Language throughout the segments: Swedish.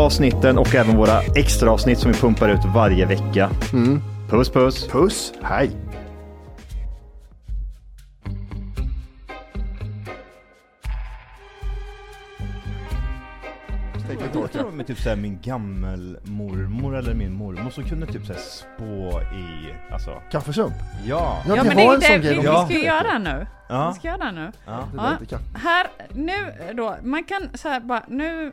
avsnitten och även våra extra avsnitt som vi pumpar ut varje vecka. Puss puss! Puss, hej. Jag tror med typ såhär min gammelmormor eller min mormor som kunde typ såhär spå i, alltså. Kaffesump. Ja. Ja, Ja vi men det en sån är det grej. vi, vi ska göra nu. Ja. Vi ska göra nu. Ja. Det Ja. är inte kaffe. Här, nu då, man kan så här bara, nu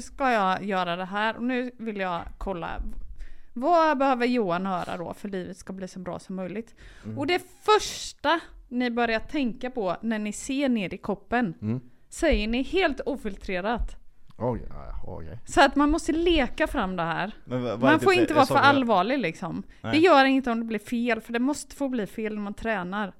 Ska jag göra det här och nu vill jag kolla vad behöver Johan höra då för livet ska bli så bra som möjligt. Och det första ni börjar tänka på när ni ser ner i koppen säger ni helt ofiltrerat. Ja, okej. Så att man måste leka fram det här. Man det får inte vara för det- allvarlig liksom. Det Nej. gör inget om det blir fel, för det måste få bli fel när man tränar.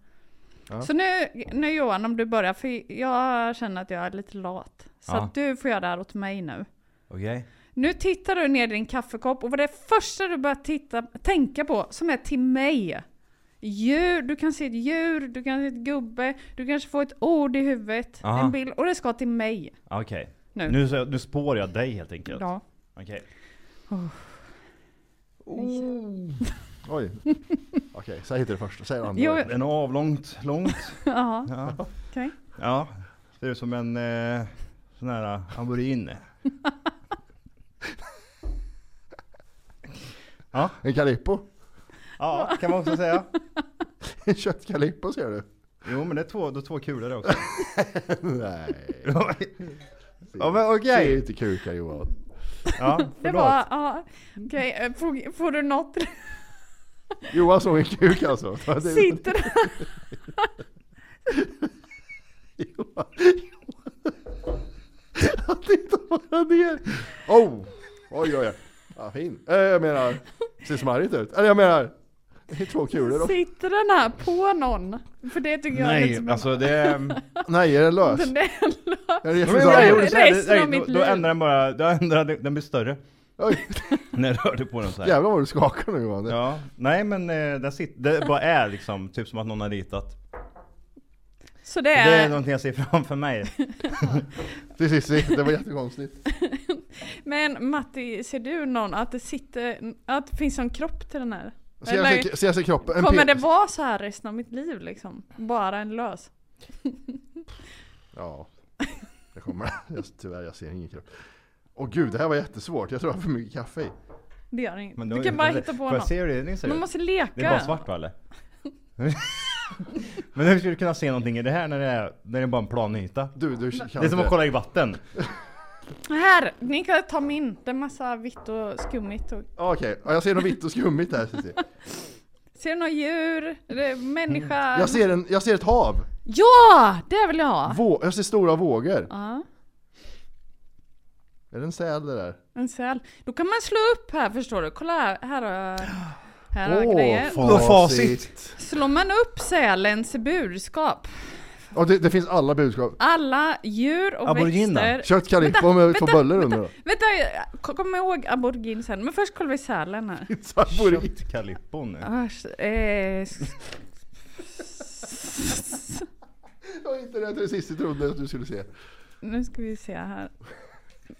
Så nu, nu Johan, om du börjar, för jag känner att jag är lite lat. Så Ja. att du får göra det här åt mig nu. Okej. Nu tittar du ner i din kaffekopp och vad det är första du börjar titta, tänka på som är till mig. Djur, du kan se ett djur, du kan se ett gubbe, du kanske får ett ord i huvudet, Aha. en bild och det ska till mig. Okej. Nu. Nu, så- nu spår jag dig helt enkelt. Ja. Okej. Oj. Okej, säg inte det första. Säg det andra. Jo, Den är avlångt, långt. ja, Ja. okej. ja. Ser ut som en eh, sån här eh, aborin. ja. En calippo. ja, kan man också säga. En köttkalippo ser du. Jo men det är två, det är två kulor också. Nej. ja men Ser okej. inte kukar Johan. Ja, Det förlåt. var, ja, okej, eh, får, får du något? Johan såg en kuk alltså. Det- Sitter det? Johan. Han tittar bara ner. Oh! Oj oj oj. Ja, fin. Eh, jag menar, ser smarrigt ut. Eller jag menar, det är två kulor. då. Sitter den här på någon? För det tycker jag är lite Nej, som alltså det är... Nej, är den lös? Den är Är det Men jag gjorde så här, resten nej, av mitt då, liv. då ändrar den bara, då ändrar den, den blir större. Oj, När jag rörde på den så här. jävlar vad du skakar nu Johan. Ja, nej men eh, där sitter, det bara är liksom, typ som att någon har ritat. Så det Det är är, någonting jag ser framför mig. Cissi, det var jättekonstigt. men Matti, ser du någon, att det sitter, att det finns en kropp till den här? Ser jag, Eller ser jag sig kroppen? En kommer det vara så här resten av mitt liv liksom? Bara en lös? Ja, det kommer det. Jag, tyvärr, jag ser ingen kropp. Åh gud, det här var jättesvårt. Jag tror jag har för mycket kaffe i. Det gör inget. Men Du kan bara hitta på något. ser Man måste leka. Det är bara svart va eller? Men hur ska du kunna se någonting i det här när det är, när det är bara en plan yta? Du, du kan Det är som att kolla i vatten. Här, ni kan ta min. Det är massa vitt och skummigt. Och... Okej, ja, jag ser något vitt och skummigt här Cissi. Ser du några djur? Är det människa? Jag ser, en, jag ser ett hav. Ja! Det vill jag ha! Vå, jag ser stora vågor. Ja, Är det en säl det där? en säl. Då kan man slå upp här förstår du. Kolla här. Här har jag... Här har Åh, jag grejer. Vad facit. Slår man upp sälens budskap. Och det, det finns alla budskap. Alla djur och Aborigin då? växter. Kött kalippo med två vänta, under då. Vänta, kom kom ihåg aborigin sen. Men först kollar vi sälen här. Aborigin. Kalippon nu. Asch, eh, s- Det var inte det det sista jag trodde att du skulle se. nu ska vi se här.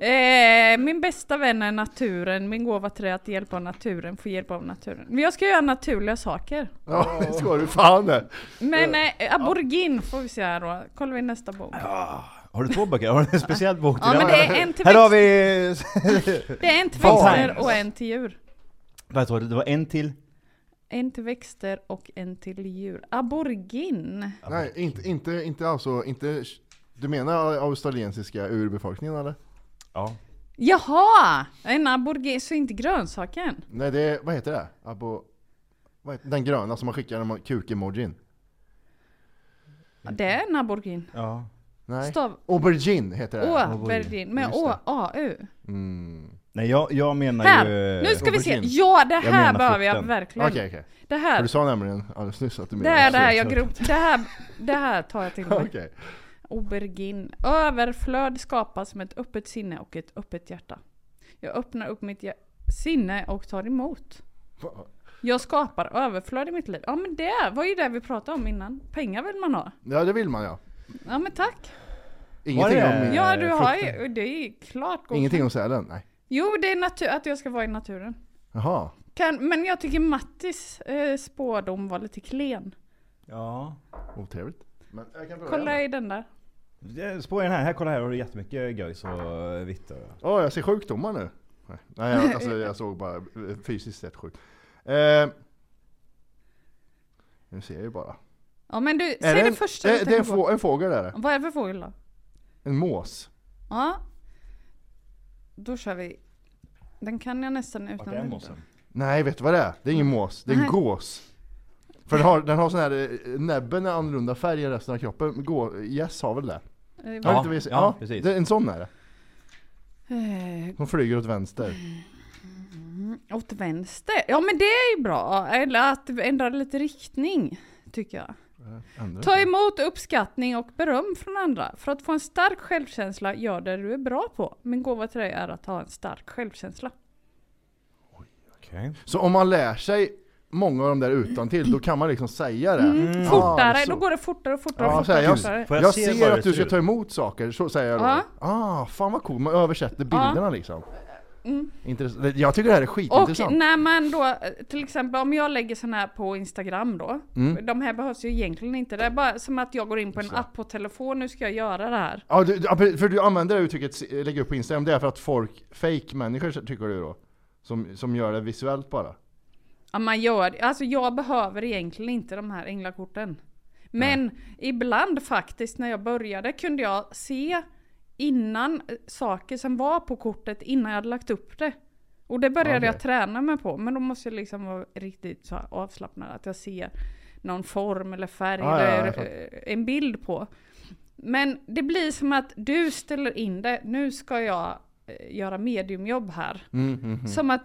Eh, min bästa vän är naturen. Min gåva till dig är att hjälpa av naturen, få hjälp av naturen. Men jag ska göra naturliga saker. Ja, det ska du fan det. Men eh, aborigin får vi se här då. Kollar vi nästa bok. Har du två böcker? Har du en speciell bok till Ja men det? är en till, Här har vi... det är en till växter och en till djur. Vad var det? Det var en till? En till växter och en till djur. Aborigin. Nej, inte, inte, inte alltså, inte... Du menar australiensiska urbefolkningen eller? Ja. Jaha! En aborigin, så inte grönsaken? Nej det är, vad heter det? Abo... Vad heter, den gröna som man skickar när man kuk-emojin? Det är en aborigin. ja. Nej. Stav Aubergine heter det. Aubergine med. Å-A-U. Mm. Nej jag, jag menar Här! ju... Nu ska vi se. Ja det här behöver jag verkligen. Okej okej. Det För här. Du sa nämligen alldeles nyss att du Det menar här, det här, jag grop, det här, det här tar jag till mig. Okej. Aubergine. Överflöd skapas med ett öppet sinne och ett öppet hjärta. Jag öppnar upp mitt sinne och tar emot. Jag skapar överflöd i mitt liv. Ja men det var ju det vi pratade om innan. Pengar vill man ha. Ja det vill man ja. Ja men tack. Ingenting Var det- om, Ja du har frukten. ju, det är ju klart gott. ingenting om sälen? Nej. Jo det är natur, att jag ska vara i naturen. Jaha. Kan, men jag tycker Mattis eh, spårdom var lite klen. Ja. Otrevligt. Men jag kan pröva Kolla igen. i den där. Spå i den här, här kolla här har du jättemycket göjs och vitt och... Åh jag ser sjukdomar nu. Nej, Nej jag, alltså, jag såg bara eh, fysiskt sett sjuk. Eh, nu ser jag ju bara. Ja men du, Är säg det, en, första det, du det är en, tänker på. få, en fågel där. Vad är det för fågel då? En mås. Ja. Då kör vi. Den kan jag nästan Vart utan är och mossen? Nej vet du vad det är? Det är ingen mås, det är en Nej. gås. För den har, den har sån här, eh, näbben är annorlunda färg än resten av kroppen. Gå, yes har väl det? Eh, Har Ja, inte visat? ja, precis. Det, en sån är det. Eh, Som flyger åt vänster. åt vänster? Ja men det är ju bra. Eller att ändra lite riktning. Tycker jag. Ändra Ta emot uppskattning och beröm från andra. För att få en stark självkänsla, gör det du är bra på. Min gåva till dig är att ha en stark självkänsla. Okej. Så om man lär sig många av de där utan till då kan man liksom säga det. Mm, Ah, fortare, så. då går det fortare och fortare Ja, fortare. jag- fortare. Jag, se ser att du ska ta emot saker, så säger jag då. Ja. Ah, fan vad cool, man översätter bilderna liksom. Mm. Jag tycker det här är Och skitintressant. när man då, till exempel om jag lägger sån här på Instagram då. Mm. De här behövs ju egentligen inte. Det är bara som att jag går in på en det. app på telefon, nu ska jag göra det här. Ja, du, för du använder det uttrycket lägga upp på Instagram, det är för att folk, fake människor tycker du då? Som, som gör det visuellt bara? Ja man gör. Alltså jag behöver egentligen inte de här änglakorten. Men ibland faktiskt när jag började kunde jag se innan saker som var på kortet innan jag hade lagt upp det. Och det började Okej. jag träna mig på. Men då måste jag liksom vara riktigt så avslappnad. Att jag ser någon form eller färg Ja, ja, ja, eller fattar. eh, en bild på. Men det blir som att du ställer in det. Nu ska jag eh, göra mediumjobb här. Mm, mm, mm. Som att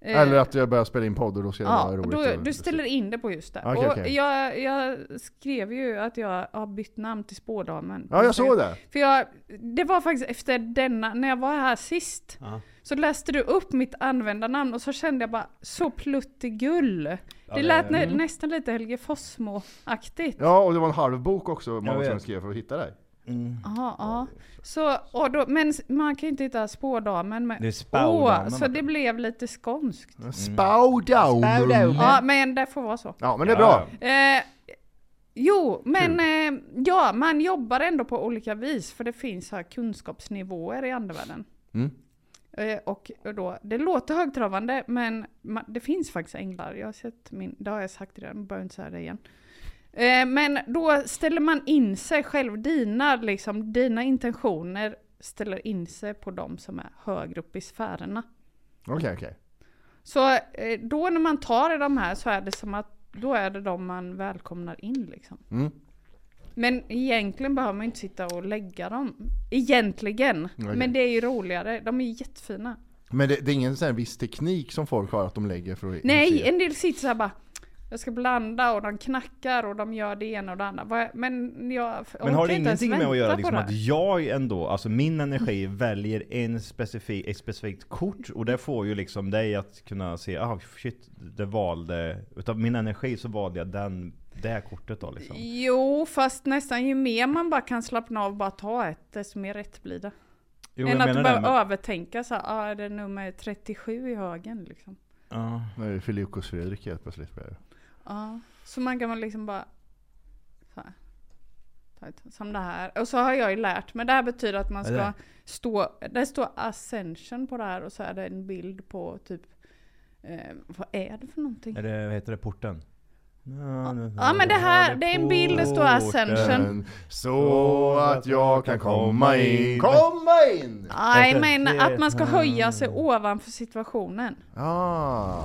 Eh, Eller att jag börjar spela in podd och då ska det Ja, vara roligt. då, och- du ställer in det på just det. Okej, och okej. Jag, jag skrev ju att jag har bytt namn till Spådamen. Ja, jag såg det. För jag, det var faktiskt efter denna, när jag var här sist, Ja. så läste du upp mitt användarnamn och så kände jag bara, så pluttigull. Det lät nä, nästan lite Helge Fossmo-aktigt. Ja, och det var en halv bok också, många som skrev för att hitta dig. Aha, ja. Så, och då, men man kan ju inte hitta Spådamen med Det är Spådamen. Å, så det blev lite skånskt. Mm. Spaudaum. Ja, men det får vara så. Ja, men det är bra. Eh, jo, men eh, ja, man jobbar ändå på olika vis för det finns här kunskapsnivåer i andevärlden. Mm. Eh, och då, det låter högtravande men ma- det finns faktiskt änglar. Jag har sett min, det har jag sagt redan, behöver inte säga det igen. Eh, men då ställer man in sig själv, dina, liksom, dina intentioner ställer in sig på de som är högre upp i sfärerna. Okej, okej. Så eh, då när man tar i de här så är det som att då är det de man välkomnar in liksom. Mm. Men egentligen behöver man inte sitta och lägga dem. Egentligen. Okej. Men det är ju roligare. De är jättefina. Men det, det är ingen sån här viss teknik som folk har att de lägger för att Nej, se. en del sitter så här bara jag ska blanda och de knackar och de gör det ena och det andra. Men jag Men har det ingenting med att göra liksom att jag ändå, alltså min energi väljer en specifik, ett specifikt kort och det får ju liksom dig att kunna se, ah shit, det valde, utav min energi så valde jag den, det här kortet då liksom. Jo, fast nästan ju mer man bara kan slappna av och bara ta ett, desto mer rätt blir det. Jo, Än att bara det, men- övertänka så här, ah, är det nummer 37 i högen liksom. Ja. Nu är det Filipus Fredrik helt plötsligt. Ja, så man kan väl liksom bara så här, ta ett, som det här. Och så har jag ju lärt mig, det här betyder att man ska det? stå, det står ascension på det här och så är det en bild på typ, eh, vad är det för någonting? Är det, vad heter det, porten? Ja men det här, det är en bild det står ascension. Så att jag kan komma in. Komma in! Nej men att man ska höja sig ovanför situationen. Ah.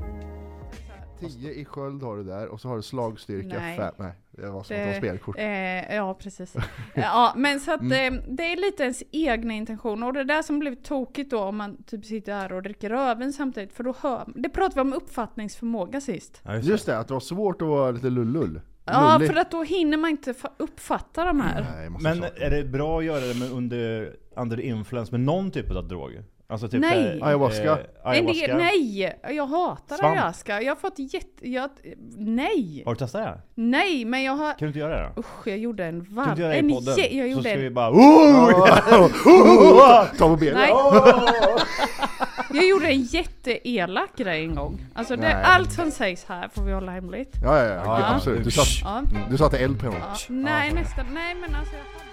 10 i sköld har du där och så har du slagstyrka Nej. 5. Nej, det var som att spelkort. eh, ja, precis. ja, men så att Mm. eh, det är lite ens egna intentioner och det är där som blir tokigt då om man typ sitter här och dricker rödvin samtidigt för då hör Det pratade vi om uppfattningsförmåga sist. Ja, Just det, att det var svårt att vara lite lullull. Ja, Lullig. för att då hinner man inte fa- uppfatta de här. Nej, Men är det bra att göra det med under, under influens med någon typ av drog? Alltså typ Nej. så här, Ayahuasca. Eh, ayahuasca. del, nej! Jag hatar Svamp. ayahuasca. Jag har fått jätte... Jag, nej! Har du testat det? Nej, men jag har... Kan du inte göra det då? Usch, jag gjorde en Kan du varm... inte göra det i podden? jag så gjorde ska en... vi bara! Ta på benen. Nej. Jag gjorde en jätteelak grej en gång. Alltså det, Nej. allt som sägs här får vi hålla hemligt. Ja, ja, ja, Ja. absolut. Du satt, satte eld på honom. Ja. Nej, nästan. Nej, men alltså... Jag...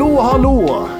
Hallå, hallå!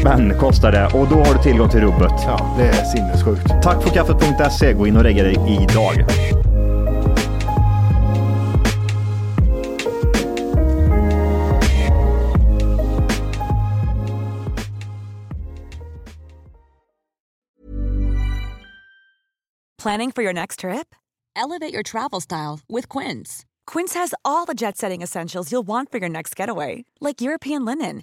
spänn kostar det och då har du tillgång till rubbet. Ja, det är sinnessjukt. Tack för kaffet.se. Gå in och regga dig idag. Planning for your next trip? Elevate your travel style with Quince. Quince has all the jet setting essentials you'll want for your next getaway, like European linen,